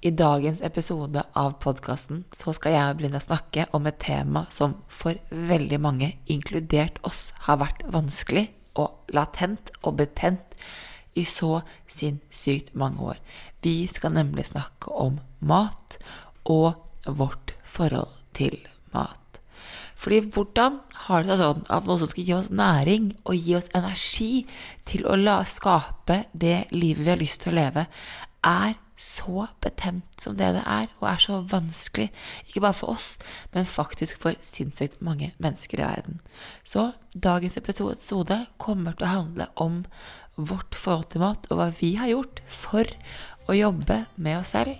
I dagens episode av podkasten så skal jeg og å snakke om et tema som for veldig mange, inkludert oss, har vært vanskelig og latent og betent i så sinnssykt mange år. Vi skal nemlig snakke om mat og vårt forhold til mat. Fordi hvordan har det seg sånn at noe som skal gi oss næring og gi oss energi til å skape det livet vi har lyst til å leve, er så betent som det det er, og er så vanskelig, ikke bare for oss, men faktisk for sinnssykt mange mennesker i verden. Så dagens episode kommer til å handle om vårt forhold til mat, og hva vi har gjort for å jobbe med oss selv,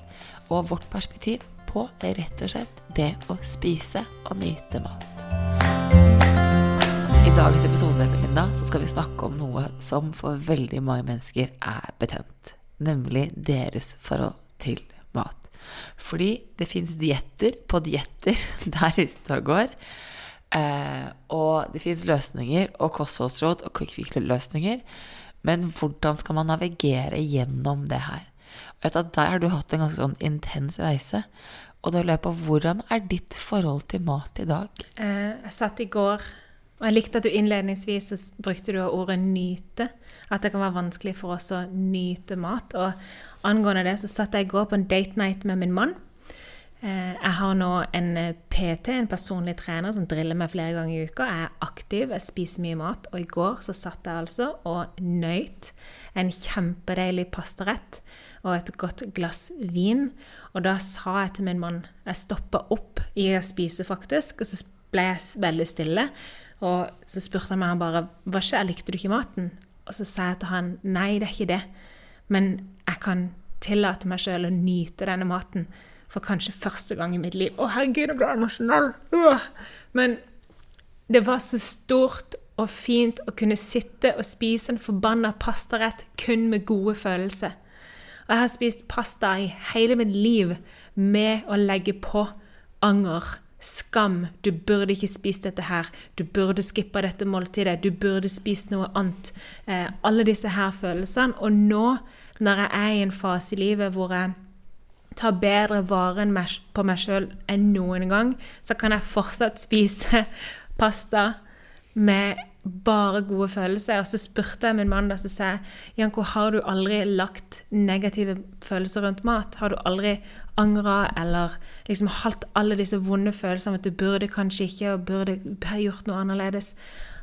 og vårt perspektiv på rett og slett det å spise og nyte mat. I dagens episode Linda, så skal vi snakke om noe som for veldig mange mennesker er betent nemlig deres forhold til mat. Fordi det fins dietter på dietter der ute og går. Eh, og det fins løsninger og kostholdsråd og quick-fix-løsninger. Men hvordan skal man navigere gjennom det her? Og Der har du hatt en ganske sånn intens reise. Og da lurer jeg på, hvordan er ditt forhold til mat i dag? Eh, jeg satt i går, og jeg likte at du innledningsvis brukte du ordet 'nyte' at det kan være vanskelig for oss å nyte mat. Og angående det så satt jeg i går på en date night med min mann. Eh, jeg har nå en eh, PT, en personlig trener, som driller meg flere ganger i uka. Jeg er aktiv, jeg spiser mye mat. Og i går så satt jeg altså og nøyt en kjempedeilig pastarett og et godt glass vin. Og da sa jeg til min mann Jeg stoppa opp i å spise, faktisk, og så ble jeg veldig stille. Og så spurte han meg bare Hva skjer, likte du ikke maten? Og så sa jeg til han nei, det er ikke det, men jeg kan tillate meg sjøl å nyte denne maten for kanskje første gang i mitt liv. Å, herregud, jeg blir emosjonell! Men det var så stort og fint å kunne sitte og spise en forbanna pastarett kun med gode følelser. Og jeg har spist pasta i hele mitt liv med å legge på anger Skam. Du burde ikke spist dette her. Du burde skippa dette måltidet. Du burde spist noe annet. Eh, alle disse her følelsene. Og nå, når jeg er i en fase i livet hvor jeg tar bedre vare på meg sjøl enn noen gang, så kan jeg fortsatt spise pasta med bare gode følelser. Og så spurte jeg min mann da, så sa jeg, Janko, har du aldri lagt negative følelser rundt mat? Har du aldri angra eller liksom hatt alle disse vonde følelsene at du burde kanskje ikke og burde gjort noe annerledes?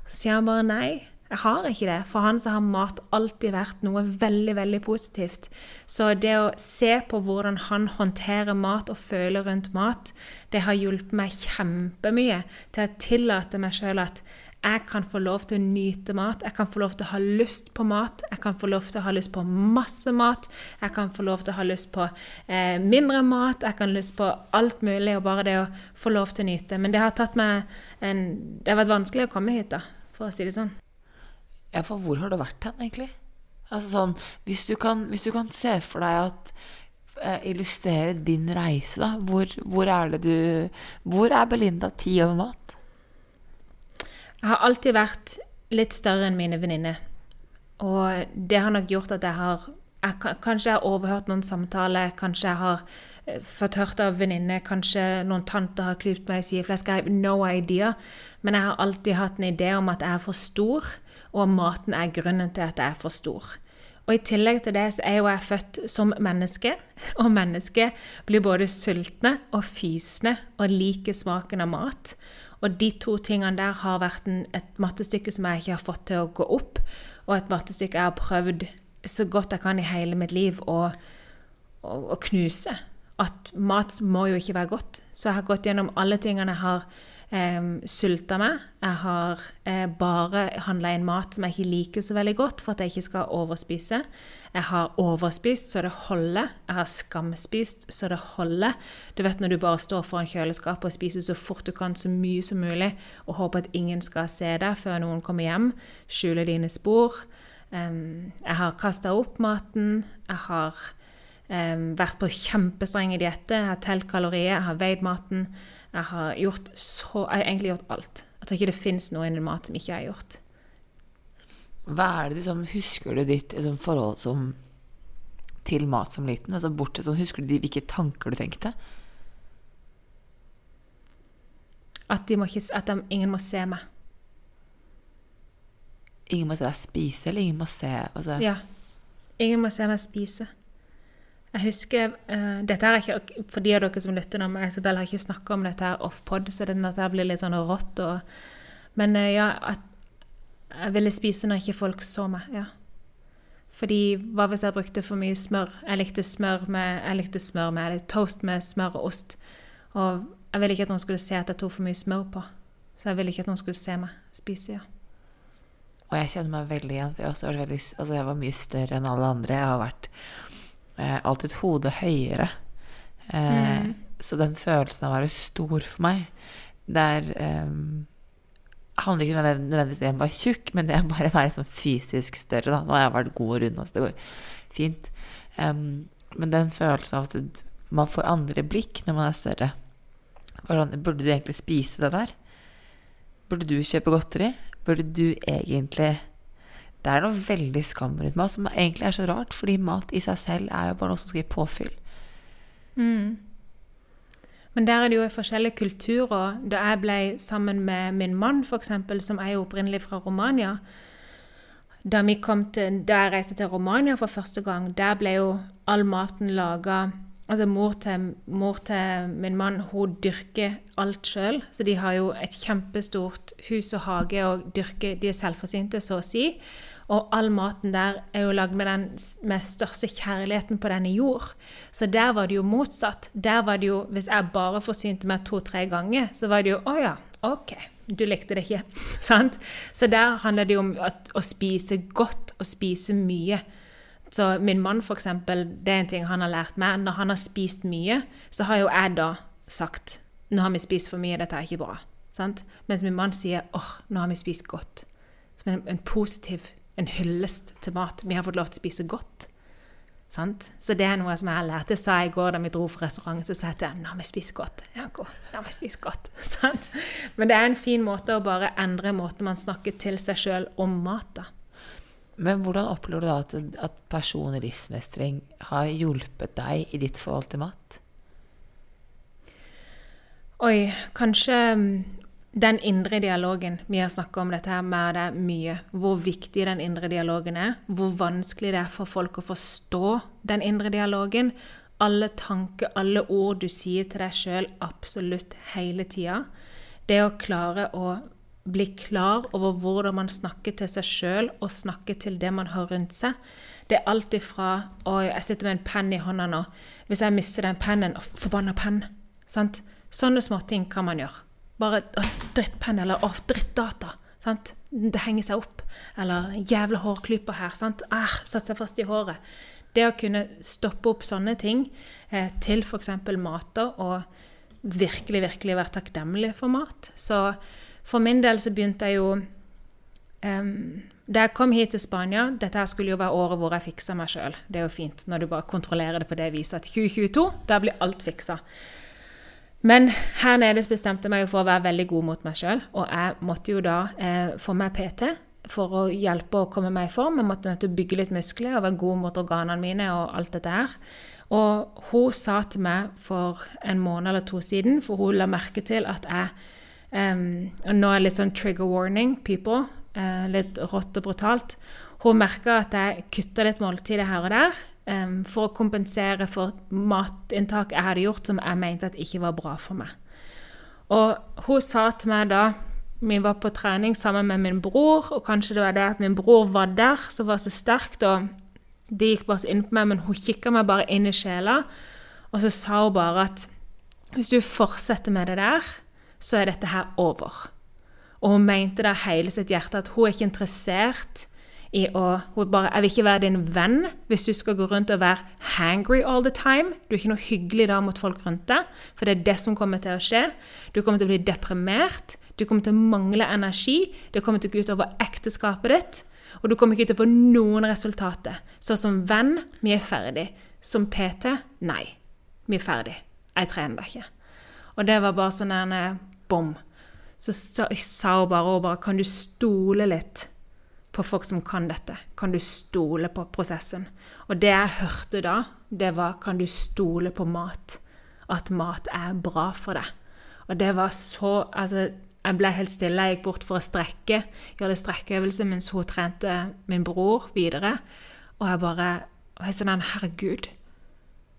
Så sier han bare nei. Jeg har ikke det. For han så har mat alltid vært noe veldig veldig positivt. Så det å se på hvordan han håndterer mat og føler rundt mat, det har hjulpet meg kjempemye til å tillate meg sjøl at jeg kan få lov til å nyte mat. Jeg kan få lov til å ha lyst på mat. Jeg kan få lov til å ha lyst på masse mat. Jeg kan få lov til å ha lyst på eh, mindre mat. Jeg kan ha lyst på alt mulig, og bare det å få lov til å nyte. Men det har tatt meg en Det har vært vanskelig å komme hit, da, for å si det sånn. Ja, for hvor har du vært hen, egentlig? Altså sånn, hvis du kan, hvis du kan se for deg at eh, illustrere din reise, da. Hvor, hvor, er det du Hvor er Belinda ti over mat? Jeg har alltid vært litt større enn mine venninner. Og det har nok gjort at jeg har jeg, Kanskje jeg har overhørt noen samtaler, kanskje jeg har eh, fått hørt av venninner, kanskje noen tanter har klypt meg i sideflesk. I have no idea. Men jeg har alltid hatt en idé om at jeg er for stor, og maten er grunnen til at jeg er for stor. Og i tillegg til det så er jo jeg født som menneske, og mennesker blir både sultne og fysne og liker smaken av mat. Og de to tingene der har vært en, et mattestykke som jeg ikke har fått til å gå opp, og et mattestykke jeg har prøvd så godt jeg kan i hele mitt liv å, å, å knuse. At mat må jo ikke være godt. Så jeg har gått gjennom alle tingene jeg har eh, sulta meg. Jeg har eh, bare handla inn mat som jeg ikke liker så veldig godt, for at jeg ikke skal overspise. Jeg har overspist så det holder. Jeg har skamspist så det holder. Du vet når du bare står foran kjøleskapet og spiser så fort du kan, så mye som mulig, og håper at ingen skal se deg før noen kommer hjem. skjuler dine spor. Um, jeg har kasta opp maten. Jeg har um, vært på kjempestrenge dietter. Jeg har telt kalorier, jeg har veid maten. Jeg har gjort så Jeg har egentlig gjort alt. Jeg tror ikke det fins noe innen mat som ikke jeg har gjort. Hva er det du som Husker du ditt liksom, forhold som, til mat som liten? Altså bortsett så Husker du de, hvilke tanker du tenkte? At, de må at de, ingen må se meg. Ingen må se deg spise, eller ingen må se altså, Ja. Ingen må se meg spise. Jeg husker uh, Dette er ikke For de av dere som lytter nå, Isabel har ikke snakka om dette her off-pod, så det blir litt sånn rått. Og, men uh, ja, at jeg ville spise når ikke folk så meg. ja. Fordi hva hvis jeg brukte for mye smør? Jeg likte smør med, jeg likte smør med, eller toast med smør og ost. Og jeg ville ikke at noen skulle se at jeg tok for mye smør på. Så jeg ville ikke at noen skulle se meg spise, ja. Og jeg kjenner meg veldig igjen, for jeg, også var veldig, altså jeg var mye større enn alle andre. Jeg har vært eh, alltid et hode høyere. Eh, Så den følelsen av å være stor for meg, det er eh, handler ikke nødvendigvis om jeg var tjukk, men det er bare å være sånn fysisk større. Da. Nå har jeg vært god og rund, så det går fint. Um, men den følelsen av at man får andre blikk når man er større sånn, Burde du egentlig spise det der? Burde du kjøpe godteri? Burde du egentlig Det er noe veldig skam rundt mat, som egentlig er så rart, fordi mat i seg selv er jo bare noe som skal gi påfyll. Men der er det jo forskjellige kulturer. Da jeg ble sammen med min mann, f.eks., som er jo opprinnelig fra Romania Da, til, da jeg reiste til Romania for første gang, der ble jo all maten laga Altså mor til, mor til min mann hun dyrker alt sjøl. Så de har jo et kjempestort hus og hage og dyrker, de er selvforsynte, så å si. Og all maten der er jo lagd med den med største kjærligheten på denne jord. Så der var det jo motsatt. Der var det jo, Hvis jeg bare forsynte meg to-tre ganger, så var det jo Å ja, OK, du likte det ikke. Sant? Så der handler det jo om å spise godt og spise mye. Så min mann, for eksempel, det er en ting han har lært meg. Når han har spist mye, så har jo jeg da sagt Nå har vi spist for mye, dette er ikke bra. Sant? Mens min mann sier åh, nå har vi spist godt. Som en, en positiv en hyllest til mat. Vi har fått lov til å spise godt. Sant? Så det er noe som jeg har lært. Det sa jeg i går da vi dro fra restauranten. Så sa jeg til ham nå har vi spist godt. Ja, gå. Nå har vi spist godt. Sant? Men det er en fin måte å bare endre måten man snakker til seg sjøl om mat da. Men hvordan opplever du da at, at personlig livsmestring har hjulpet deg i ditt forhold til mat? Oi, kanskje mm, den indre dialogen. Vi har snakka om dette her med det mye. Hvor viktig den indre dialogen er. Hvor vanskelig det er for folk å forstå den indre dialogen. Alle tanker, alle ord du sier til deg sjøl absolutt hele tida. Det å klare å bli klar over hvordan man snakker til seg sjøl og snakker til det man har rundt seg. Det er alt ifra Å, jeg sitter med en penn i hånda nå. Hvis jeg mister den pennen å, Forbanna penn! Sant? Sånne småting kan man gjøre. Bare drittpenn, eller å, drittdata. Sant? Det henger seg opp. Eller jævla hårklyper her. Sant? Ah, satt seg fast i håret. Det å kunne stoppe opp sånne ting eh, til f.eks. mater, og virkelig, virkelig være takknemlig for mat. Så for min del så begynte jeg jo um, Da jeg kom hit til Spania Dette her skulle jo være året hvor jeg fiksa meg sjøl. Det er jo fint når du bare kontrollerer det på det viset at 2022, da blir alt fiksa. Men her nede bestemte jeg meg for å være veldig god mot meg sjøl, og jeg måtte jo da eh, få meg PT for å hjelpe å komme meg i form. Jeg måtte nødt til å bygge litt muskler og være god mot organene mine og alt dette her. Og hun sa til meg for en måned eller to siden, for hun la merke til at jeg um, Og nå er det litt sånn trigger warning, people. Uh, litt rått og brutalt. Hun merka at jeg kutta litt måltider her og der um, for å kompensere for matinntak jeg hadde gjort som jeg mente at ikke var bra for meg. Og hun sa til meg da vi var på trening sammen med min bror, og kanskje det var det at min bror var der som var så sterkt, og det gikk bare så inn på meg, men hun kikka meg bare inn i sjela, og så sa hun bare at hvis du fortsetter med det der, så er dette her over. Og hun mente av hele sitt hjerte at hun er ikke interessert i å Hun bare 'Jeg vil ikke være din venn hvis du skal gå rundt og være hangry all the time'. Du er ikke noe hyggelig da mot folk rundt deg, for det er det som kommer til å skje. Du kommer til å bli deprimert. Du kommer til å mangle energi. Det kommer til å gå ut over ekteskapet ditt. Og du kommer ikke til å få noen resultater. Så som venn, vi er ferdig. Som PT, nei. Vi er ferdig. Jeg trener deg ikke. Og det var bare sånn en bom. Så sa, sa hun bare, bare Kan du stole litt på folk som kan dette? Kan du stole på prosessen? Og det jeg hørte da, det var Kan du stole på mat? At mat er bra for deg. Og det var så Altså, jeg ble helt stille. Jeg gikk bort for å strekke, Gjorde strekkeøvelse mens hun trente min bror videre. Og jeg bare og jeg sånn Herregud,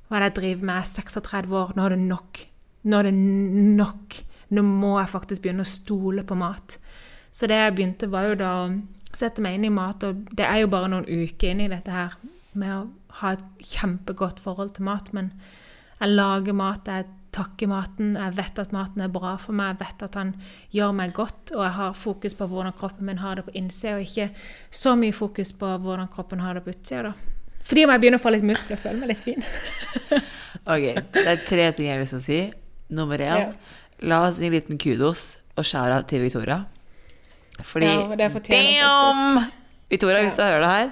hva er det jeg driver med? 36 år, nå er det nok. Nå er det nok. Nå må jeg faktisk begynne å stole på mat. Så det jeg begynte, var jo da sette meg inn i mat, og det er jo bare noen uker inn i dette her med å ha et kjempegodt forhold til mat, men jeg lager mat, jeg takker maten, jeg vet at maten er bra for meg, jeg vet at han gjør meg godt, og jeg har fokus på hvordan kroppen min har det på innsida, og ikke så mye fokus på hvordan kroppen har det på utsida, da. Fordi om jeg begynner å få litt muskler føler meg litt fin. ok, det er tre ting jeg å si. Nummer én, ja. la oss gi en liten kudos og skjæra til Victoria. Fordi ja, Damn! Victoria, hvis du hører det her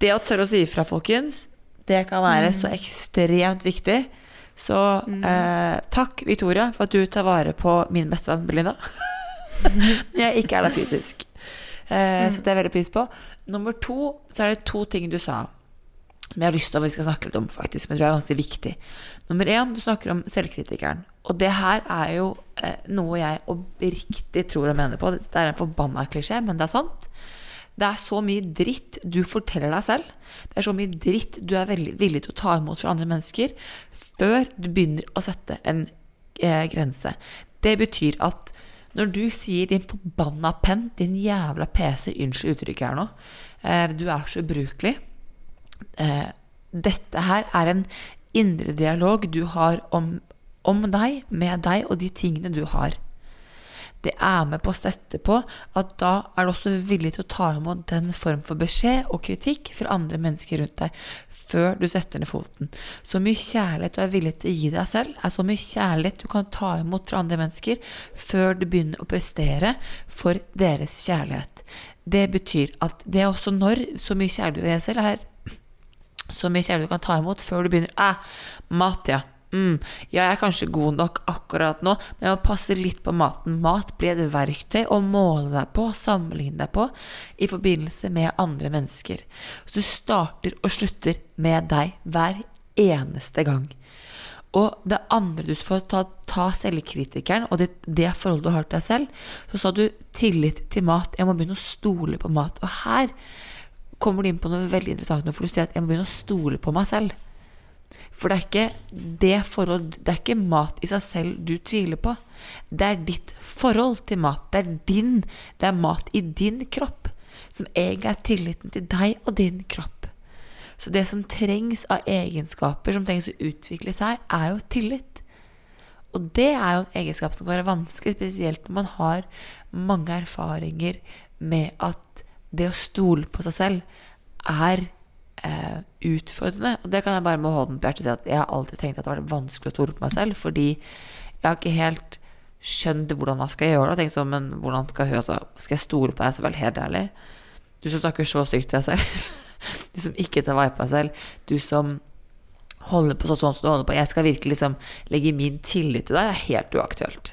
Det å tørre å si ifra, folkens, det kan være mm. så ekstremt viktig. Så mm. eh, takk, Victoria, for at du tar vare på min bestevenn Belinda. Jeg ikke er der fysisk. Eh, mm. Så det er jeg veldig pris på. Nummer to så er det to ting du sa som jeg har lyst til at vi skal snakke litt om, faktisk, men jeg tror er ganske viktig. Nummer én, du snakker om selvkritikeren. Og det her er jo eh, noe jeg oppriktig tror og mener på. Det er en forbanna klisjé, men det er sant. Det er så mye dritt du forteller deg selv. Det er så mye dritt du er veldig villig til å ta imot fra andre mennesker før du begynner å sette en eh, grense. Det betyr at når du sier 'din forbanna penn', din jævla PC, unnskyld uttrykket her nå, eh, du er så ubrukelig Dette her er en indre dialog du har om om deg, med deg og de tingene du har. Det er med på å sette på at da er du også villig til å ta imot den form for beskjed og kritikk fra andre mennesker rundt deg før du setter ned foten. Så mye kjærlighet du er villig til å gi deg selv, er så mye kjærlighet du kan ta imot fra andre mennesker før du begynner å prestere for deres kjærlighet. Det betyr at det er også når så mye kjærlighet du gir deg selv, er så mye kjærlighet du kan ta imot før du begynner Æ, mat, ja mm, jeg er kanskje god nok akkurat nå, men jeg må passe litt på maten. Mat blir et verktøy å måle deg på, sammenligne deg på, i forbindelse med andre mennesker. Så du starter og slutter med deg hver eneste gang. Og det andre du får ta, ta selvkritikeren, og det, det forholdet du har til deg selv, så sa du tillit til mat. Jeg må begynne å stole på mat. Og her kommer du inn på noe veldig interessant nå, for du sier at jeg må begynne å stole på meg selv. For det er ikke det forhold Det er ikke mat i seg selv du tviler på. Det er ditt forhold til mat. Det er din Det er mat i din kropp som egentlig er tilliten til deg og din kropp. Så det som trengs av egenskaper som trengs å utvikle seg, er jo tillit. Og det er jo en egenskap som kan være vanskelig, spesielt når man har mange erfaringer med at det å stole på seg selv er eh, utfordrende. Og det kan jeg bare med hånden på hjertet si at jeg har alltid tenkt at det har vært vanskelig å stole på meg selv, fordi jeg har ikke helt skjønt hvordan man skal gjøre det. Tenkt sånn, men hvordan skal jeg, altså, skal jeg stole på deg vel, helt ærlig? Du som snakker så stygt til deg selv. Du som ikke tar vare på deg selv. Du som holder på sånn som du holder på. Jeg skal virkelig liksom legge min tillit til deg. Det er helt uaktuelt.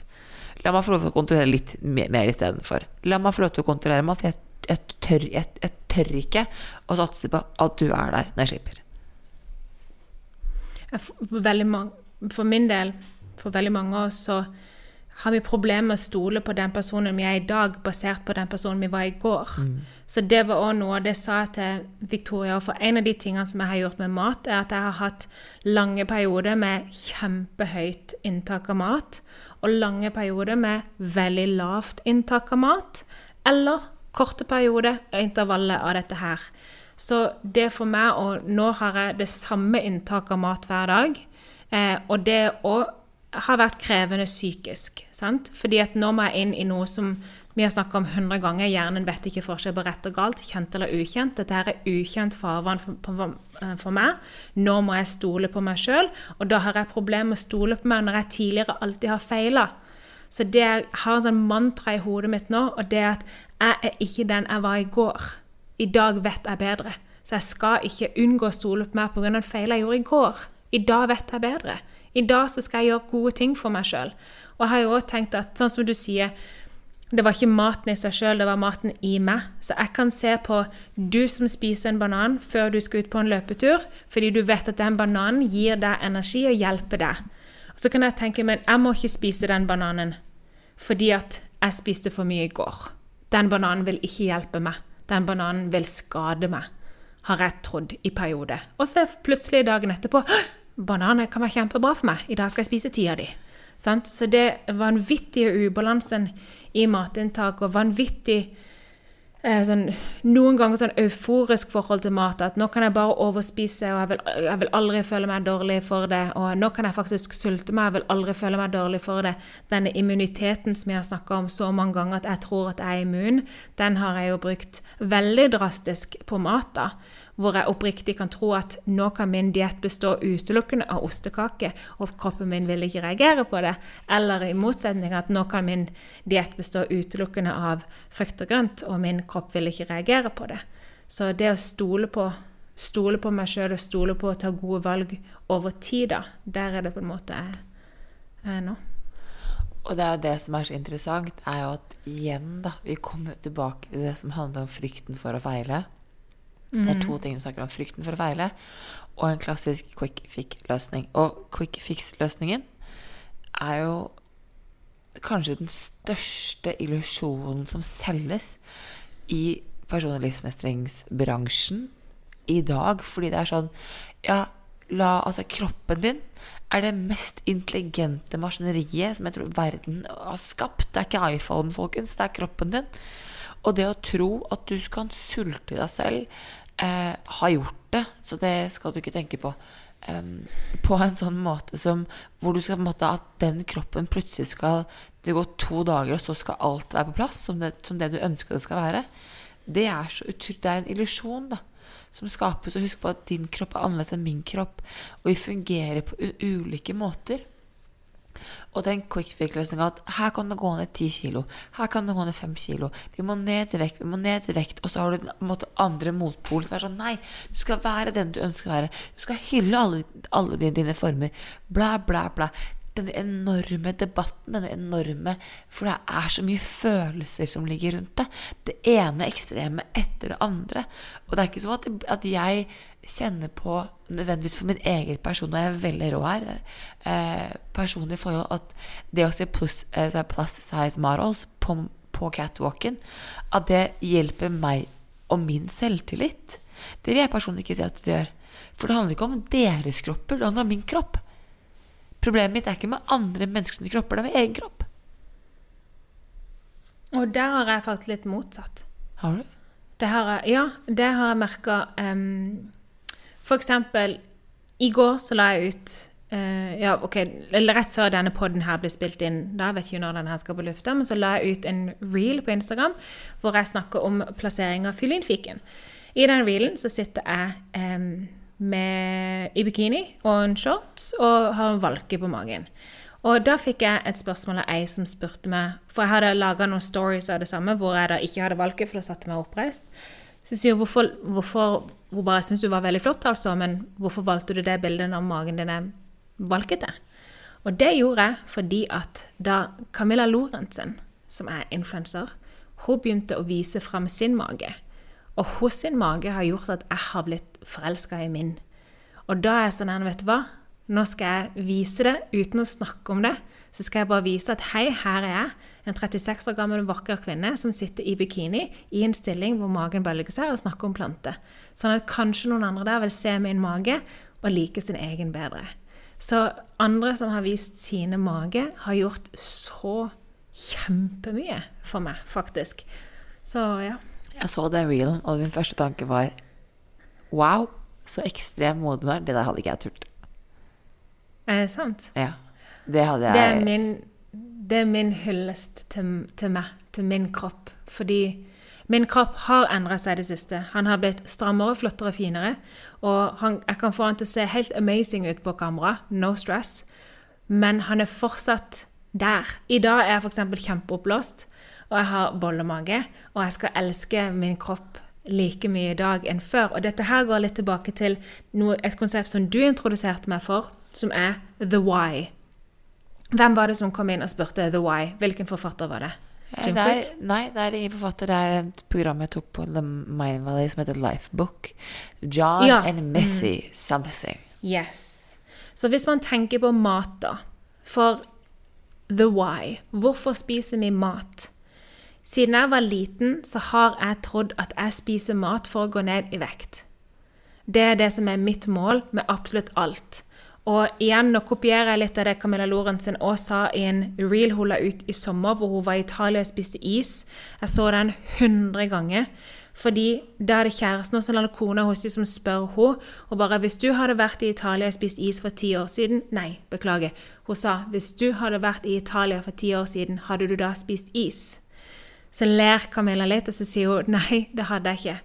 La meg få lov til å kontrollere litt mer istedenfor. La meg få lov til å kontrollere meg, for jeg, jeg, tør, jeg, jeg tør ikke å satse på at du er der når jeg slipper. For, mange, for min del, for veldig mange av oss, så har vi problemer med å stole på den personen vi er i dag, basert på den personen vi var i går. Mm. Så det var òg noe det sa jeg til Victoria. For en av de tingene som jeg har gjort med mat, er at jeg har hatt lange perioder med kjempehøyt inntak av mat, og lange perioder med veldig lavt inntak av mat, eller korte perioder intervallet av dette her. Så det for meg, og nå har jeg det samme inntaket av mat hver dag, eh, og det å har vært krevende psykisk. Sant? Fordi at nå må jeg inn i noe som vi har snakka om 100 ganger. Hjernen vet ikke forskjell på rett og galt, kjent eller ukjent. Dette her er ukjent farvann for, for, for, meg. Nå må jeg stole på meg sjøl, og da har jeg problemer med å stole på meg når jeg tidligere alltid har feila. Så det jeg har en sånn mantra i hodet mitt nå, og det er at jeg er ikke den jeg var i går. I dag vet jeg bedre. Så jeg skal ikke unngå å stole på meg pga. en feil jeg gjorde i går. I dag vet jeg bedre. I dag så skal jeg gjøre gode ting for meg sjøl. Og jeg har jo også tenkt at, sånn som du sier, det var ikke maten i seg sjøl, det var maten i meg. Så jeg kan se på du som spiser en banan før du skal ut på en løpetur, fordi du vet at den bananen gir deg energi og hjelper deg. Og så kan jeg tenke, men jeg må ikke spise den bananen fordi at jeg spiste for mye i går. Den bananen vil ikke hjelpe meg. Den bananen vil skade meg, har jeg trodd i perioder. Og så plutselig dagen etterpå bananer kan være kjempebra for meg. I dag skal jeg spise ti av de. Så det vanvittige ubalansen i matinntak og vanvittig sånn, Noen ganger sånn euforisk forhold til mat. At nå kan jeg bare overspise, og jeg vil, jeg vil, aldri føle meg dårlig for det. Og nå kan jeg faktisk sulte meg, jeg vil aldri føle meg dårlig for det. Denne immuniteten som jeg har snakka om så mange ganger, at jeg tror at jeg er immun, den har jeg jo brukt veldig drastisk på mat. da hvor jeg oppriktig kan tro at nå kan min diett bestå utelukkende av ostekake, og kroppen min vil ikke reagere på det. Eller i motsetning at nå kan min diett bestå utelukkende av frukt og grønt, og min kropp vil ikke reagere på det. Så det å stole på, stole på meg sjøl og stole på å ta gode valg over tid, da, der er det på en måte jeg er nå. Og det er jo det som er så interessant, er jo at igjen, da, vi kommer tilbake til det som handler om frykten for å feile. Mm. Det er to ting du snakker om. Frykten for å feile og en klassisk quick fix-løsning. Og quick fix-løsningen er jo kanskje den største illusjonen som selges i personlig livsmestringsbransjen i dag. Fordi det er sånn Ja, la altså kroppen din er det mest intelligente maskineriet som jeg tror verden har skapt. Det er ikke iPhone, folkens. Det er kroppen din. Og det å tro at du kan sulte deg selv, eh, har gjort det, så det skal du ikke tenke på. Um, på en sånn måte som hvor du skal på en måte at den kroppen plutselig skal Det går to dager, og så skal alt være på plass som det, som det du ønsker det skal være. Det er, så det er en illusjon da som skapes. Og husk på at din kropp er annerledes enn min kropp, og vi fungerer på ulike måter. Og den quick fix-løsninga at her kan det gå ned 10 kilo, her kan det gå ned 5 kilo. Vi må ned til vekt, vi må ned til vekt. Og så har du den måte, andre motpolen som er sånn Nei, du skal være den du ønsker å være. Du skal hylle alle, alle dine, dine former. Bla, bla, bla denne enorme debatten, denne enorme For det er så mye følelser som ligger rundt det. Det ene ekstreme etter det andre. Og det er ikke sånn at jeg kjenner på, nødvendigvis for min egen person, og jeg er veldig rå her, eh, personlig forhold, at det å se plus, eh, plus size models på, på catwalken, at det hjelper meg og min selvtillit. Det vil jeg personlig ikke si at det gjør. For det handler ikke om deres kropper, det handler om min kropp. Problemet mitt er ikke med andre menneskers kropper, det er med egen kropp. Og der har jeg faktisk litt motsatt. Har du? Det har jeg, ja, det har jeg merka um, For eksempel, i går så la jeg ut uh, Ja, ok, rett før denne poden her ble spilt inn, da vet ikke når den her skal på lufta, men så la jeg ut en reel på Instagram hvor jeg snakker om plassering av fyllinfiken. I den reelen så sitter jeg um, med, i bikini og en shorts og har en valke på magen. Og da fikk jeg et spørsmål av ei som spurte meg For jeg hadde laga noen stories av det samme hvor jeg da ikke hadde valke, for da satte meg oppreist. Så sier hun hvorfor, hvorfor Hun bare syntes du var veldig flott, altså, men hvorfor valgte du det bildet når magen din er valkete? Og det gjorde jeg fordi at da Camilla Lorentzen, som er influenser, hun begynte å vise fram sin mage. Og hos sin mage har gjort at jeg har blitt forelska i min. Og da er jeg sånn vet du hva? Nå skal jeg vise det uten å snakke om det. Så skal jeg bare vise at hei, her er jeg, en 36 år gammel vakker kvinne som sitter i bikini i en stilling hvor magen bølger seg, og snakker om planter. Sånn at kanskje noen andre der vil se min mage og like sin egen bedre. Så andre som har vist sine mage, har gjort så kjempemye for meg, faktisk. Så ja. Jeg så den reelen, og min første tanke var Wow, så ekstrem modig du er. Det der hadde ikke jeg turt. Er det sant? Ja, det hadde jeg Det er min, det er min hyllest til, til meg, til min kropp. Fordi min kropp har endra seg i det siste. Han har blitt strammere, flottere, finere. Og han, jeg kan få han til å se helt amazing ut på kamera. No stress. Men han er fortsatt der. I dag er jeg f.eks. kjempeoppblåst, og jeg har bollemage. Og jeg skal elske min kropp like mye i dag enn før. Og dette her går litt tilbake til noe, et konsept som du introduserte meg for, som er the why. Hvem var det som kom inn og spurte The Why? Hvilken forfatter var det? Eh, Jim det er, nei, det er ingen forfatter. Det er et program jeg tok på The Mind Valley som heter Lifebook. John Ja. and Missy something. Yes. Så hvis man tenker på mat, da For the why. Hvorfor spiser vi mat? Siden jeg var liten, så har jeg trodd at jeg spiser mat for å gå ned i vekt. Det er det som er mitt mål med absolutt alt. Og igjen, nå kopierer jeg litt av det Camilla Lorentzen også sa i en reel hun la ut i sommer, hvor hun var i Italia og spiste is. Jeg så den 100 ganger. Fordi da er det kjæresten hos eller kona hos dem som spør henne, og bare 'Hvis du hadde vært i Italia og spist is for ti år siden' Nei, beklager. Hun sa 'Hvis du hadde vært i Italia for ti år siden, hadde du da spist is?' Så ler Camilla litt, og så sier hun 'Nei, det hadde jeg ikke'.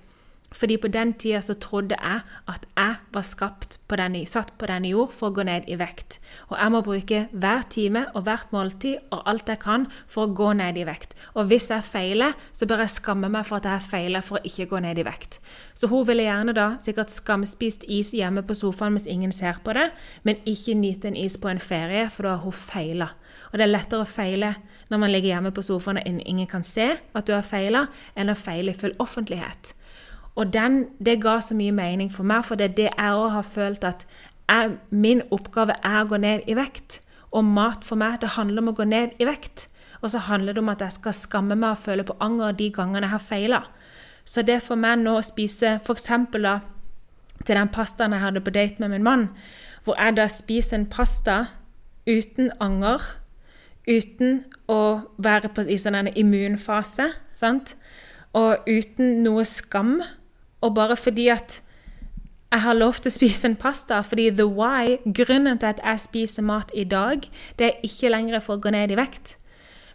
Fordi på den tida så trodde jeg at jeg var skapt på denne, satt på denne jord for å gå ned i vekt. Og jeg må bruke hver time og hvert måltid og alt jeg kan for å gå ned i vekt. Og hvis jeg feiler, så bør jeg skamme meg for at jeg feiler for å ikke gå ned i vekt. Så hun ville gjerne da sikkert skamspist is hjemme på sofaen mens ingen ser på det, men ikke nyte en is på en ferie, for da har hun feila. Og det er lettere å feile når man ligger hjemme på sofaen og ingen kan se at du har feila, enn å feile i full offentlighet. Og den, det ga så mye mening for meg, for det er det jeg òg har følt at jeg, min oppgave er å gå ned i vekt. Og mat for meg, det handler om å gå ned i vekt. Og så handler det om at jeg skal skamme meg og føle på anger de gangene jeg har feila. Så det for meg nå å spise f.eks. da til den pastaen jeg hadde på date med min mann, hvor jeg da spiser en pasta uten anger, uten å være på, i sånn en immunfase, sant? og uten noe skam, og bare fordi at jeg har lov til å spise en pasta, fordi the why, grunnen til at jeg spiser mat i dag, det er ikke lenger for å gå ned i vekt.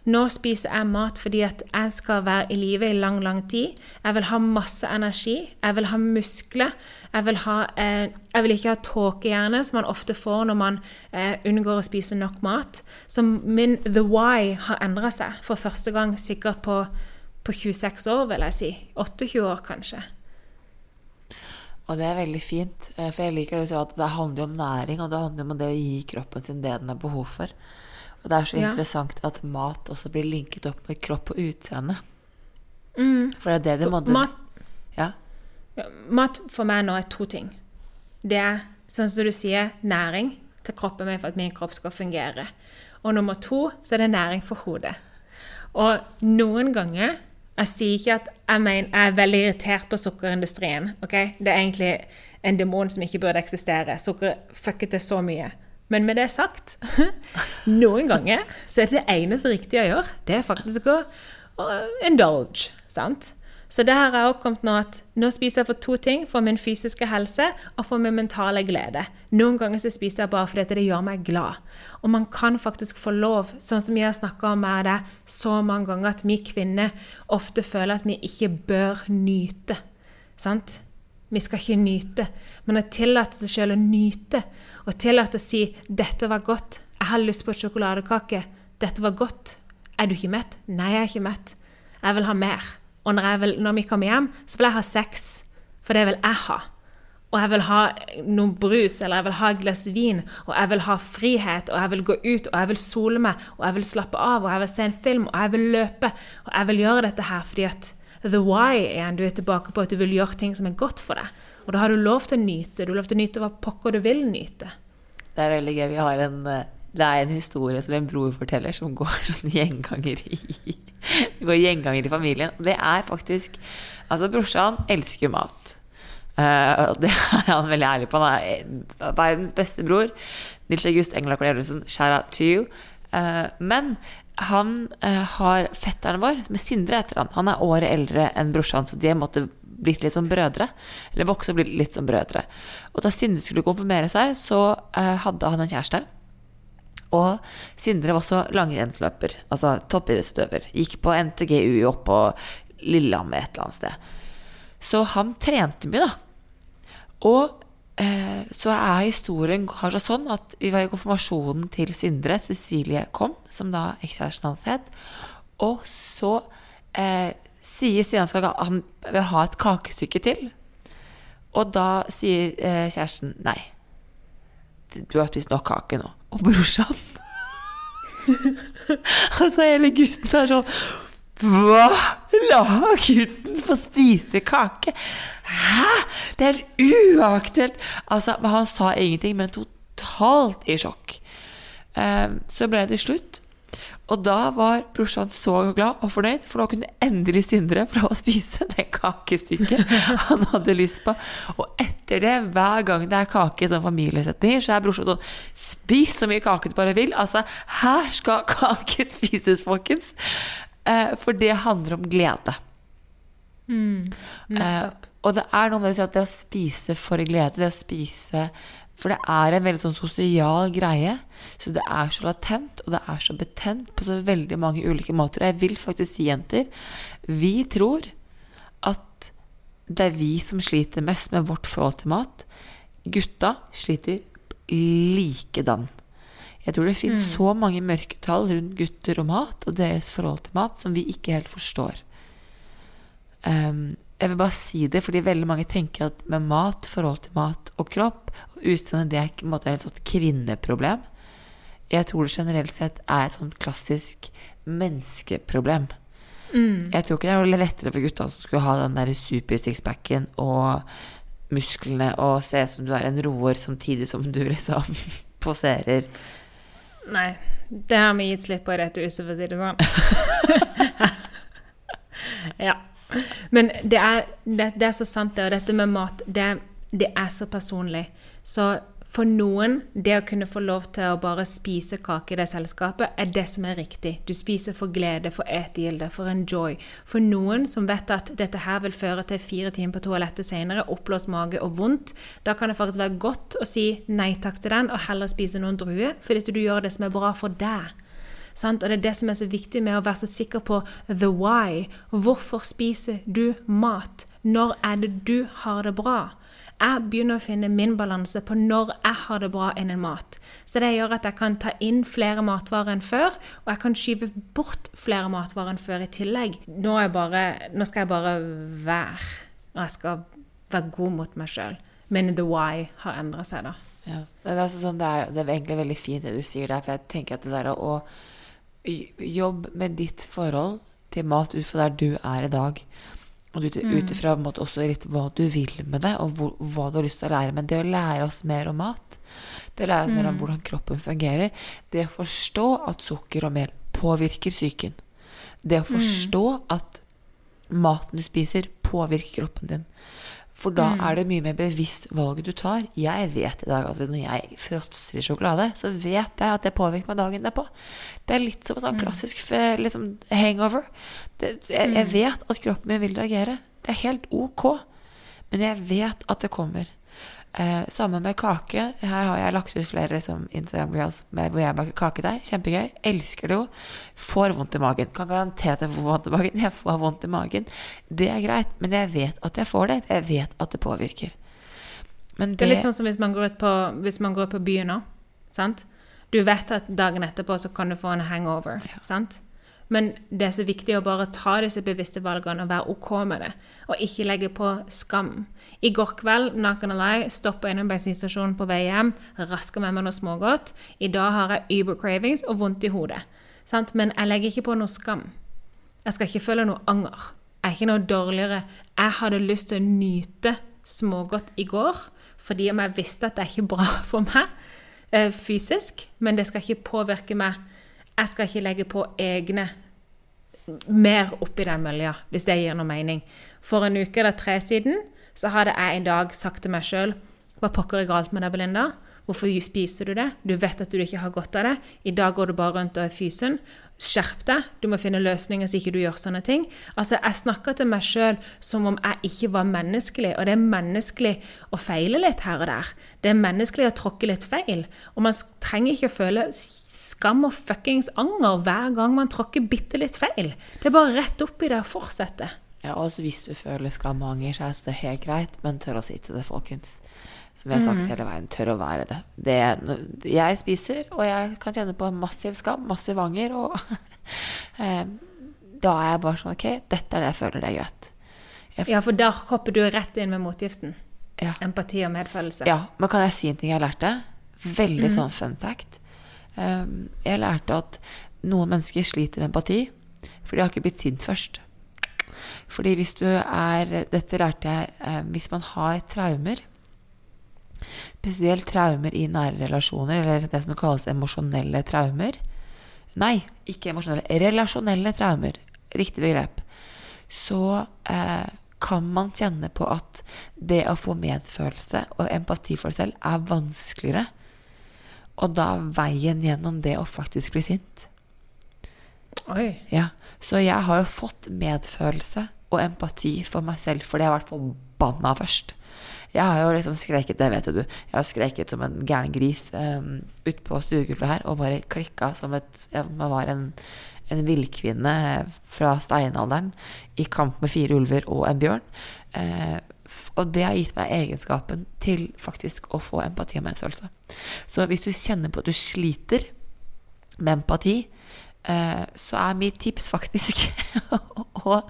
Nå spiser jeg mat fordi at jeg skal være i live i lang, lang tid. Jeg vil ha masse energi. Jeg vil ha muskler. Jeg vil, ha, eh, jeg vil ikke ha tåkehjerne, som man ofte får når man eh, unngår å spise nok mat. Så min the why har endra seg for første gang sikkert på, på 26 år, vil jeg si. 28 år, kanskje. Og det er veldig fint, eh, for jeg liker det at det handler om næring, og det handler om det å gi kroppen sin det den har behov for. Og det er så Ja. interessant at mat også blir linket opp med kropp og utseende. Mm. For det er det det måtte Mat, Ja. ja, mat for meg nå er to ting. Det er, sånn som du sier, næring til kroppen min for at min kropp skal fungere. Og nummer to så er det næring for hodet. Og noen ganger Jeg sier ikke at jeg, mener, jeg er veldig irritert på sukkerindustrien. ok? Det er egentlig en demon som ikke burde eksistere. Sukker fucket det så mye. Men med det sagt Noen ganger så er det eneste riktige å gjøre, det er faktisk å, å indulge. sant? Så det her har også kommet nå at nå spiser jeg for to ting. For min fysiske helse og for min mentale glede. Noen ganger så spiser jeg bare fordi det gjør meg glad. Og man kan faktisk få lov, sånn som jeg har snakka om med det så mange ganger, at vi kvinner ofte føler at vi ikke bør nyte. Sant? Vi skal ikke nyte, men å tillate seg selv å nyte, og tillate å si 'dette var godt', 'jeg har lyst på sjokoladekake', 'dette var godt', 'er du ikke mett'? 'Nei, jeg er ikke mett'. Jeg vil ha mer. Og når, vil, når vi kommer hjem, så vil jeg ha sex, for det vil jeg ha. og jeg vil ha noe brus, eller jeg vil ha et glass vin, og jeg vil ha frihet, og jeg vil gå ut, og jeg vil sole meg, og jeg vil slappe av, og jeg vil se en film, og jeg vil løpe, og jeg vil gjøre dette her fordi at the why igjen, du er tilbake på at du vil gjøre ting som er godt for deg. Og da har du lov til å nyte. Du har lov til å nyte hva pokker du vil nyte. Det er veldig gøy. Vi har en, eh, det er en historie som en bror forteller, som går sånn gjenganger i, går gjenganger i familien. Det er faktisk Altså, brorsan elsker jo mat. Uh, det er han veldig ærlig på. Han er verdens beste bror. Nils August Engla Corneliussen, shout out to you. Uh, men han uh, har fetteren vår, med Sindre etter han. Han er året eldre enn brorsan, så de måtte blitt litt som brødre. Eller vokse og blitt litt som brødre. Og da Sindre skulle konfirmere seg, så hadde han en kjæreste. Og Sindre var også langrennsløper, altså toppidrettsutøver. Gikk på NTGU opp på Lillehammer et eller annet sted. Så han trente mye, da. Og eh, så er historien kanskje sånn at vi var i konfirmasjonen til Sindre. Cecilie kom, som da ekskjæresten hans het. Og så eh, sier Stian at han vil ha et kakestykke til. Og da sier eh, kjæresten nei. Du har spist nok kake nå. Og brorsan Altså, hele gutten er sånn hva? La gutten få spise kake? Hæ? Det er uaktuelt! Altså, han sa ingenting, men totalt i sjokk. Um, så ble det slutt. Og da var brorsan så glad og fornøyd, for nå kunne endelig Sindre få å spise det kakestykket han hadde lyst på. Og etter det, hver gang det er kake i sånn familiesetninger, så er brorsan sånn Spis så mye kake du bare vil. Altså, her skal kake spises, folkens. Eh, for det handler om glede. Mm, eh, og det er noe med å si at det å spise for glede, det å spise For det er en veldig sånn sosial greie. Så det er så latent, og det er så betent på så veldig mange ulike måter. Og jeg vil faktisk si, jenter, vi tror at det er vi som sliter mest med vårt forhold til mat. Gutta sliter likedan. Jeg tror det finnes mm. så mange mørketall rundt gutter og mat og deres forhold til mat som vi ikke helt forstår. Um, jeg vil bare si det fordi veldig mange tenker at med mat, forhold til mat og kropp og utseende, det er på en måte et sånt kvinneproblem. Jeg tror det generelt sett er et sånt klassisk menneskeproblem. Mm. Jeg tror ikke det er noe lettere for gutta som skulle ha den der super sixpacken og musklene og se som du er en roer samtidig som du liksom poserer Nei. Det har vi gitt slipp på i dette huset, for å si det sånn. ja. Men det er, det, det er, så sant, det. Og dette med mat, det, det er så personlig. Så for noen, det å kunne få lov til å bare spise kake i det selskapet, er det som er riktig. Du spiser for glede, for etegilde, for enjoy. For noen som vet at dette her vil føre til fire timer på toalettet senere, oppblåst mage og vondt, da kan det faktisk være godt å si nei takk til den, og heller spise noen druer, fordi du gjør det som er bra for deg. Og det er det som er så viktig med å være så sikker på the why. Hvorfor spiser du mat? Når er det du har det bra? Jeg begynner å finne min balanse på når jeg har det bra innen mat. Så det gjør at jeg kan ta inn flere matvarer enn før, og jeg kan skyve bort flere matvarer enn før i tillegg. Nå, bare, nå skal jeg bare være, og jeg skal være god mot meg sjøl. Men the why har endra seg, da. Ja. Det, er sånn, det, er, det, er egentlig veldig fint det du sier der, for jeg tenker at det der å jobbe med ditt forhold til mat ut fra der du er i dag og ut mm. ifra også litt hva du vil med det, og hvor, hva du har lyst til å lære. Men det å lære oss mer om mat, det å lære oss mm. mer om mm. hvordan kroppen fungerer, det å forstå at sukker og mel påvirker psyken, det å mm. forstå mm. at maten du spiser, påvirker kroppen din. For da mm. er det mye mer bevisst valget du tar. Jeg vet i dag at når jeg fråtser i sjokolade, så vet jeg at det påvirker meg dagen derpå. Det er litt som en sånn mm. klassisk liksom, hangover. Det, jeg, jeg, mm. vet at kroppen min vil reagere. Det er helt ok. Men jeg vet at det kommer. Eh, sammen med kake. Her har jeg lagt ut flere liksom, Instagram-reels hvor jeg baker kakedeig. Kjempegøy. Elsker det jo. Får vondt i magen. Kan garantere at jeg får vondt i magen. Jeg får vondt i magen. Det er greit, men jeg vet at jeg får det. Jeg vet at det påvirker. Det, det, er litt sånn som hvis man går ut på, hvis man går på byen nå. Sant? Du vet at dagen etterpå så kan du få en hangover. Ja. sant? Men det er så viktig å bare ta disse bevisste valgene og være OK med det. Og ikke legge på skam. I går kveld not gonna lie, stoppa innom bensinstasjonen på vei hjem, raska med meg noe smågodt. I dag har jeg Uber cravings og vondt i hodet. Sant? Men jeg legger ikke på noe skam. Jeg skal ikke føle noe anger. Jeg er ikke noe dårligere. Jeg hadde lyst til å nyte smågodt i går fordi om jeg visste at det er ikke bra for meg eh, fysisk, men det skal ikke påvirke meg. Jeg skal ikke legge på egne mer oppi den mølja, hvis det gir noe mening. For en uke eller tre siden så hadde jeg en dag sagt til meg sjøl Hva pokker er galt med deg, Belinda? Hvorfor spiser du det? Du vet at du ikke har godt av det. I dag går du bare rundt og er fysen. Skjerp deg. Du må finne løsninger så ikke du gjør sånne ting. Altså, Jeg snakker til meg sjøl som om jeg ikke var menneskelig. Og det er menneskelig å feile litt her og der. Det er menneskelig å tråkke litt feil. Og man trenger ikke å føle skam og fuckings anger hver gang man tråkker bitte litt feil. Det er bare rett opp i det og fortsette. Ja, også hvis du føler skam og anger, så er det helt greit, men tør å si til det, folkens. Som jeg har sagt hele veien, tør å være det. det. Jeg spiser, og jeg kan kjenne på massiv skam, massiv anger, og eh, da er jeg bare sånn Ok, dette er det jeg føler det er greit. Jeg, ja, for da hopper du rett inn med motgiften. Ja. Empati og medfølelse. Ja, men kan jeg si en ting jeg lærte? Veldig mm. sånn fun fact. Um, jeg lærte at noen mennesker sliter med empati, for de har ikke blitt sint først. Fordi hvis du er Dette lærte jeg eh, Hvis man har traumer, spesielt traumer i nære relasjoner, eller det som kalles emosjonelle traumer Nei, ikke emosjonelle. Relasjonelle traumer. Riktig begrep. Så eh, kan man kjenne på at det å få medfølelse og empati for seg selv er vanskeligere. Og da veien gjennom det å faktisk bli sint. Oi. Ja, Så jeg har jo fått medfølelse og empati for meg selv fordi jeg har vært forbanna først. Jeg har jo liksom skreket, det vet du, jeg har skreket som en gæren gris um, utpå stuegulvet her og bare klikka som et Jeg var en, en villkvinne fra steinalderen i kamp med fire ulver og en bjørn. Uh, og det har gitt meg egenskapen til faktisk å få empati og medfølelse. Så hvis du kjenner på at du sliter med empati, så er mitt tips faktisk å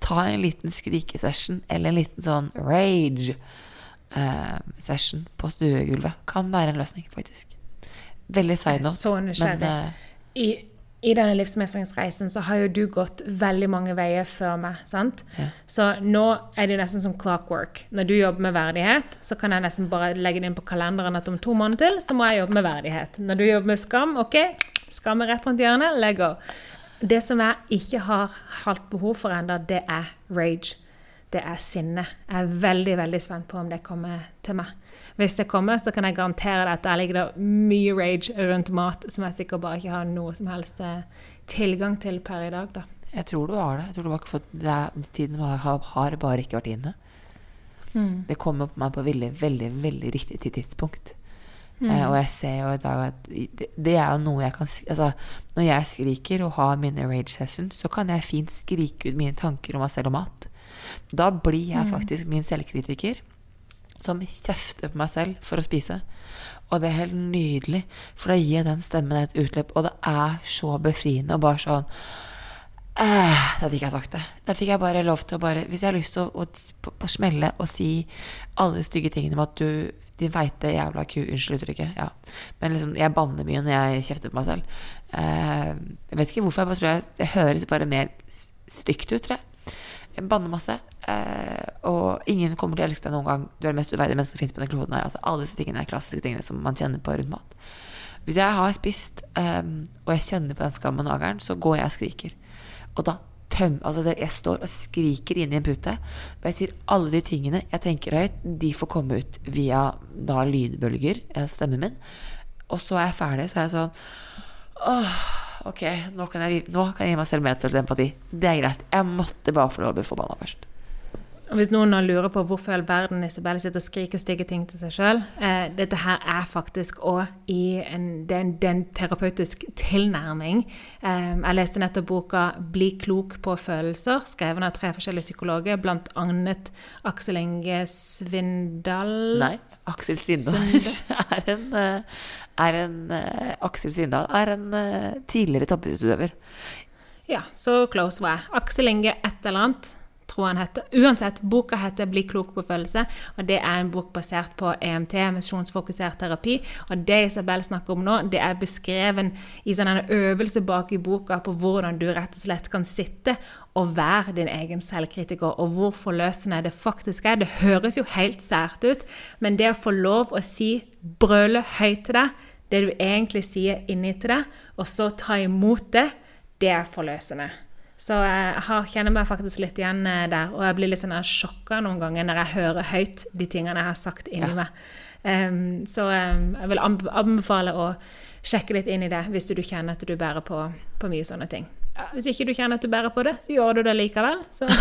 ta en liten skrikesession eller en liten sånn rage eh, session på stuegulvet kan være en løsning, faktisk. Veldig side note. Så nysgjerrig. Men, eh, I, I, denne livsmestringsreisen så har jo du gått veldig mange veier før meg. sant? Ja. Så nå er det nesten som clockwork. Når du jobber med verdighet, så kan jeg nesten bare legge det inn på kalenderen at om to måneder til så må jeg jobbe med verdighet. Når du jobber med skam, OK, skam er rett rundt hjørnet, let go. Det som jeg ikke har hatt behov for ennå, det er rage det er sinne. Jeg er veldig veldig spent på om det kommer til meg. Hvis det kommer, så kan jeg garantere deg at der ligger det mye rage rundt mat som jeg sikkert bare ikke har noe som helst eh, tilgang til per i dag. da. Jeg tror du har det. Jeg tror du har ikke fått, det Tiden har, har, bare ikke vært inne. Mm. Det kommer på meg på veldig, veldig, veldig riktig tidspunkt. Mm. Eh, og jeg ser jo i dag at det, er jo noe jeg kan altså, Når jeg skriker og har mine rage sessions, så kan jeg fint skrike ut mine tanker om meg selv og mat. Da blir jeg mm. faktisk min selvkritiker som kjefter på meg selv for å spise. Og det er helt nydelig, for da gir jeg den stemmen et utløp. Og det er så befriende og bare sånn eh, Da fikk jeg sagt det. Da fikk jeg bare lov til å bare Hvis jeg har lyst til å, å, å, å smelle og si alle stygge tingene om at du din feite jævla ku. Unnskyld uttrykket. Ja. Men liksom, jeg banner mye når jeg kjefter på meg selv. Eh, jeg vet ikke hvorfor. Jeg bare tror jeg, det høres bare mer stygt ut, tror jeg. Jeg banner masse. Eh, og ingen kommer til å elske deg noen gang. Du er det mest uverdige mennesket som fins på den kloden her. Altså, alle disse tingene er klassiske tingene som man kjenner på rundt mat. Hvis jeg har spist, um, og jeg kjenner på den skammen og ageren, så går jeg og skriker. Og da tøm, altså Jeg står og skriker inn i en pute. Og jeg sier alle de tingene jeg tenker høyt, de får komme ut via da lydbølger, eh, stemmen min. Og så er jeg ferdig, så er jeg sånn Åh ok, nå kan jeg, nå kan jeg gi meg selv medfølelse og empati. Det er greit. Jeg måtte bare få lov å bli forbanna først. Og Hvis noen lurer på hvorfor i all verden Isabelle sitter og skriker stygge ting til seg sjøl eh, Dette her er faktisk òg i en, det er en, det er en terapeutisk tilnærming. Eh, jeg leste nettopp boka 'Bli klok på følelser', skrevet av tre forskjellige psykologer, blant annet Aksel Inge Svindal Nei, Aksel Svindal er en, eh, er en uh, Aksel Svindal er en uh, tidligere toppidrettsutøver. Ja, så close var jeg. Aksel Inge et eller annet, tror han heter. Uansett, boka heter 'Bli klok på følelse', og det er en bok basert på EMT, emisjonsfokusert terapi. Og det Isabel snakker om nå, det er beskreven i sånn en øvelse bak i boka på hvordan du rett og slett kan sitte og være din egen selvkritiker, og hvor forløsende det faktisk er. Det høres jo helt sært ut, men det å få lov å si, brøle høyt til deg, det du egentlig sier inni til deg, og så ta imot det, det er forløsende. Så jeg har, kjenner meg faktisk litt igjen eh, der, og jeg blir litt sånn sjokka noen ganger når jeg hører høyt de tingene jeg har sagt inni ja. meg. Um, så um, jeg vil anbefale å sjekke litt inn i det hvis du kjenner at du bærer på, på mye sånne ting. Hvis ikke du kjenner at du bærer på det, så gjør du det likevel. Så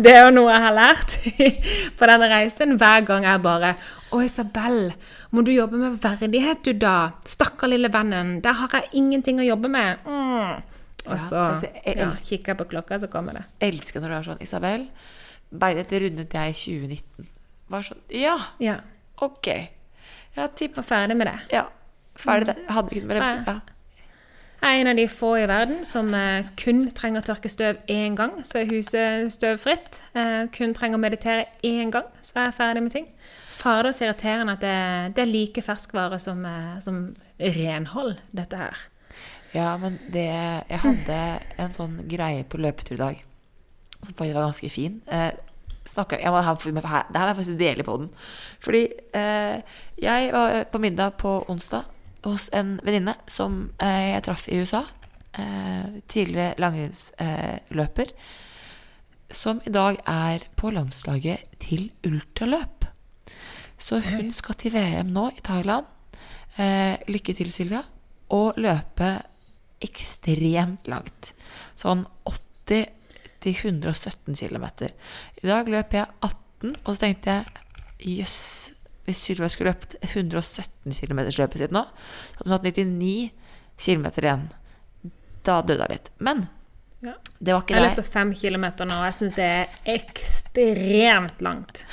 Det er jo noe jeg har lært på denne reisen. Hver gang jeg bare 'Å, Isabel, må du jobbe med verdighet, du, da?' 'Stakkar lille vennen, der har jeg ingenting å jobbe med.' Mm. Og så altså, ja, kikker jeg på klokka, så kommer det. Jeg elsker når du er sånn 'Isabel, beinet rundet jeg i 2019.' Var sånn Ja, ja. ok. Ja, tipp. Var ferdig med det. Ja. Ferdig det. Hadde ikke det. Ja. Jeg er en av de få i verden som eh, kun trenger å tørke støv én gang, så er huset støvfritt. Eh, kun trenger å meditere én gang, så er jeg ferdig med ting. Fader, så irriterende at det, det, er like ferskvare som, eh, som, renhold, dette her. Ja, men det Jeg hadde en sånn greie på løpetur i dag som faktisk var ganske fin. Eh, snakker, jeg må ha, det her må jeg faktisk dele på den. Fordi eh, jeg var på middag på onsdag hos en venninne som eh, jeg traff i USA. Eh, tidligere langrennsløper. som i dag er på landslaget til ultraløp. Så hun skal til VM nå i Thailand. Eh, lykke til, Sylvia. Og løpe ekstremt langt. Sånn 80 til 117 km. I dag løp jeg 18, og så tenkte jeg jøss hvis Sylva skulle løpt 117 km løpet sitt nå, så hadde hun hatt 99 km igjen. Da døde hun litt. Men ja. det var ikke det. Jeg løper 5 km nå, og jeg syns det er ekstremt langt.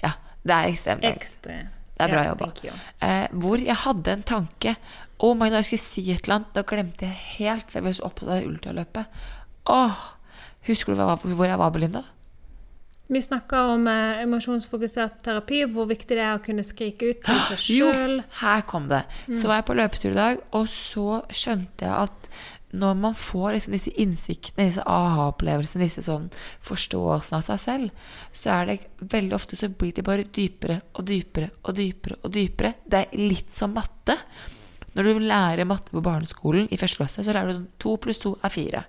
Ja, det er ekstremt langt. Ekstremt. Det er bra jobba. Eh, hvor jeg hadde en tanke Å, god, jeg skulle si et eller annet, da glemte jeg helt, for jeg ble så opptatt av ultraløpet. Åh, Husker du hvor jeg var, Belinda? Vi snakka om eh, emosjonsfokusert terapi, hvor viktig det er å kunne skrike ut til seg sjøl. Her kom det. Så var jeg på løpetur i dag, og så skjønte jeg at når man får liksom disse innsiktene, disse aha-opplevelsene, disse sånn forståelsene av seg selv, så er det veldig ofte så blir de bare dypere og dypere og dypere og dypere. Det er litt som matte. Når du lærer matte på barneskolen i første klasse, så lærer du sånn to pluss to er fire.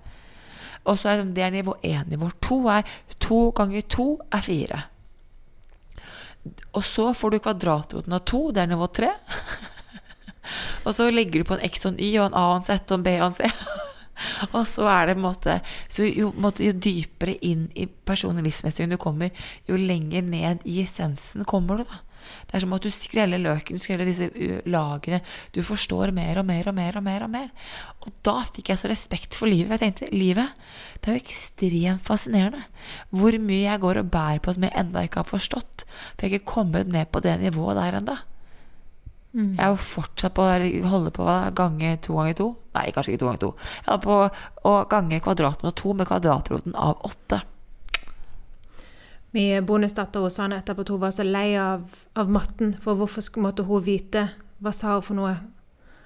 Og så er det, sånn, det er nivå 1. Nivå 2 er 2 ganger 2 er 4. Og så får du kvadratroten av 2, det er nivå 3. og så legger du på en x og en y og en a og en z og en b og en c. og så er det en måte Så jo, måte, jo dypere inn i personlig livsmestring du kommer, jo lenger ned i essensen kommer du, da. Det er som at du skreller løken, du skreller disse lagene. Du forstår mer og mer og mer og mer. Og mer. Og da fikk jeg så respekt for livet. Jeg tenkte livet, det er jo ekstremt fascinerende hvor mye jeg går og bærer på som jeg ennå ikke har forstått. For jeg har ikke kommet ned på det nivået der ennå. Mm. Jeg er jo fortsatt på å holde på å gange to ganger to. Nei, kanskje ikke to ganger to. Jeg er på å gange kvadraten av to med kvadratroten av åtte. Min bonusdatter hos han etterpå at hun var så lei av, av matten, for hvorfor måtte hun vite Hva sa hun for noe?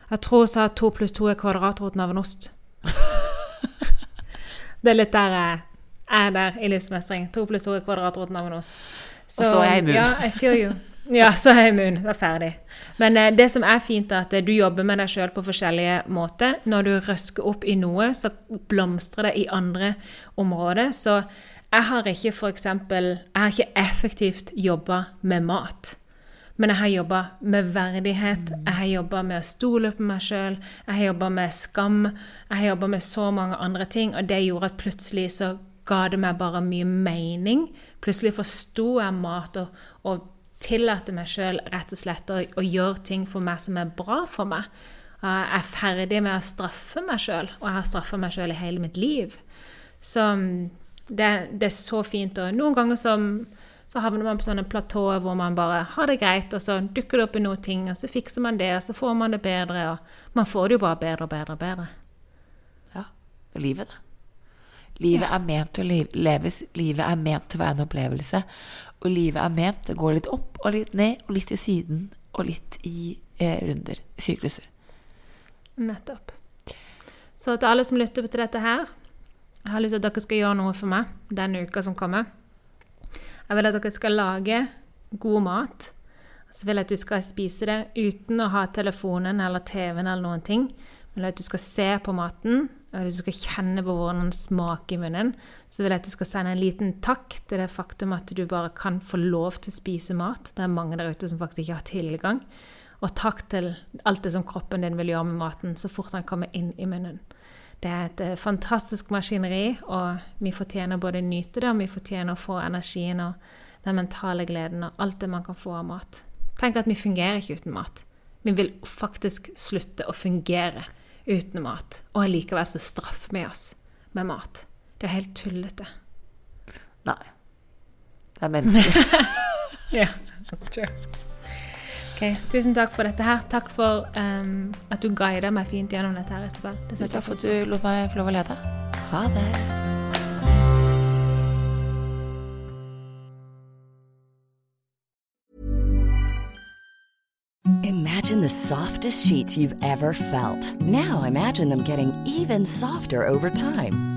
Jeg tror hun sa at to pluss to er kvadratroten av en ost. det er litt der jeg er der i livsmestring. To pluss to er kvadratroten av en ost. Så, og så er jeg immun. Ja, I feel you. Ja, så er jeg immun. Det er ferdig. Men eh, det som er fint, er at du jobber med deg sjøl på forskjellige måter. Når du røsker opp i noe, så blomstrer det i andre områder. Så jeg har ikke for eksempel, Jeg har ikke effektivt jobba med mat. Men jeg har jobba med verdighet, jeg har jobba med å stole på meg sjøl, jeg har jobba med skam, jeg har jobba med så mange andre ting, og det gjorde at plutselig så ga det meg bare mye mening. Plutselig forsto jeg mat og, og tillater meg sjøl rett og slett å, å, gjøre ting for meg som er bra for meg. Jeg er ferdig med å straffe meg sjøl, og jeg har straffa meg sjøl i hele mitt liv. Så det, det, er så fint. Og noen ganger så, så havner man på sånne platåer hvor man bare har det greit, og så dukker det opp i noen ting, og så fikser man det, og så får man det bedre. Og man får det jo bare bedre og bedre og bedre. Ja. Livet, da. Livet er ment til å le- leves, livet er ment til å være en opplevelse. Og livet er ment til å gå litt opp og litt ned, og litt til siden, og litt i eh, runder, sykluser. Nettopp. Så til alle som lytter til dette her, jeg har lyst til at dere skal gjøre noe for meg denne uka som kommer. Jeg vil at dere skal lage god mat. Så vil jeg at du skal spise det uten å ha telefonen eller TV-en eller noen ting. Jeg vil at du skal se på maten, og at du skal kjenne på hvordan den smaker i munnen. Så vil jeg at du skal sende en liten takk til det faktum at du bare kan få lov til å spise mat. Det er mange der ute som faktisk ikke har tilgang. Og takk til alt det som kroppen din vil gjøre med maten så fort den kommer inn i munnen. Det er et eh, fantastisk maskineri, og vi fortjener både å nyte det, og vi fortjener å få energien og den mentale gleden og alt det man kan få av mat. Tenk at vi fungerer ikke uten mat. Vi vil faktisk slutte å fungere uten mat, og allikevel så straffer vi oss med mat. Det er helt tullete. Nei. Det er menneskelig. Ja, Ok, Tusen takk for dette her. Takk for um, at du guider meg fint gjennom dette her, Isabel. Det Takk for at du lot meg få lov å lede. Ha det. Imagine the softest sheets you've ever felt. Now imagine them getting even softer over time.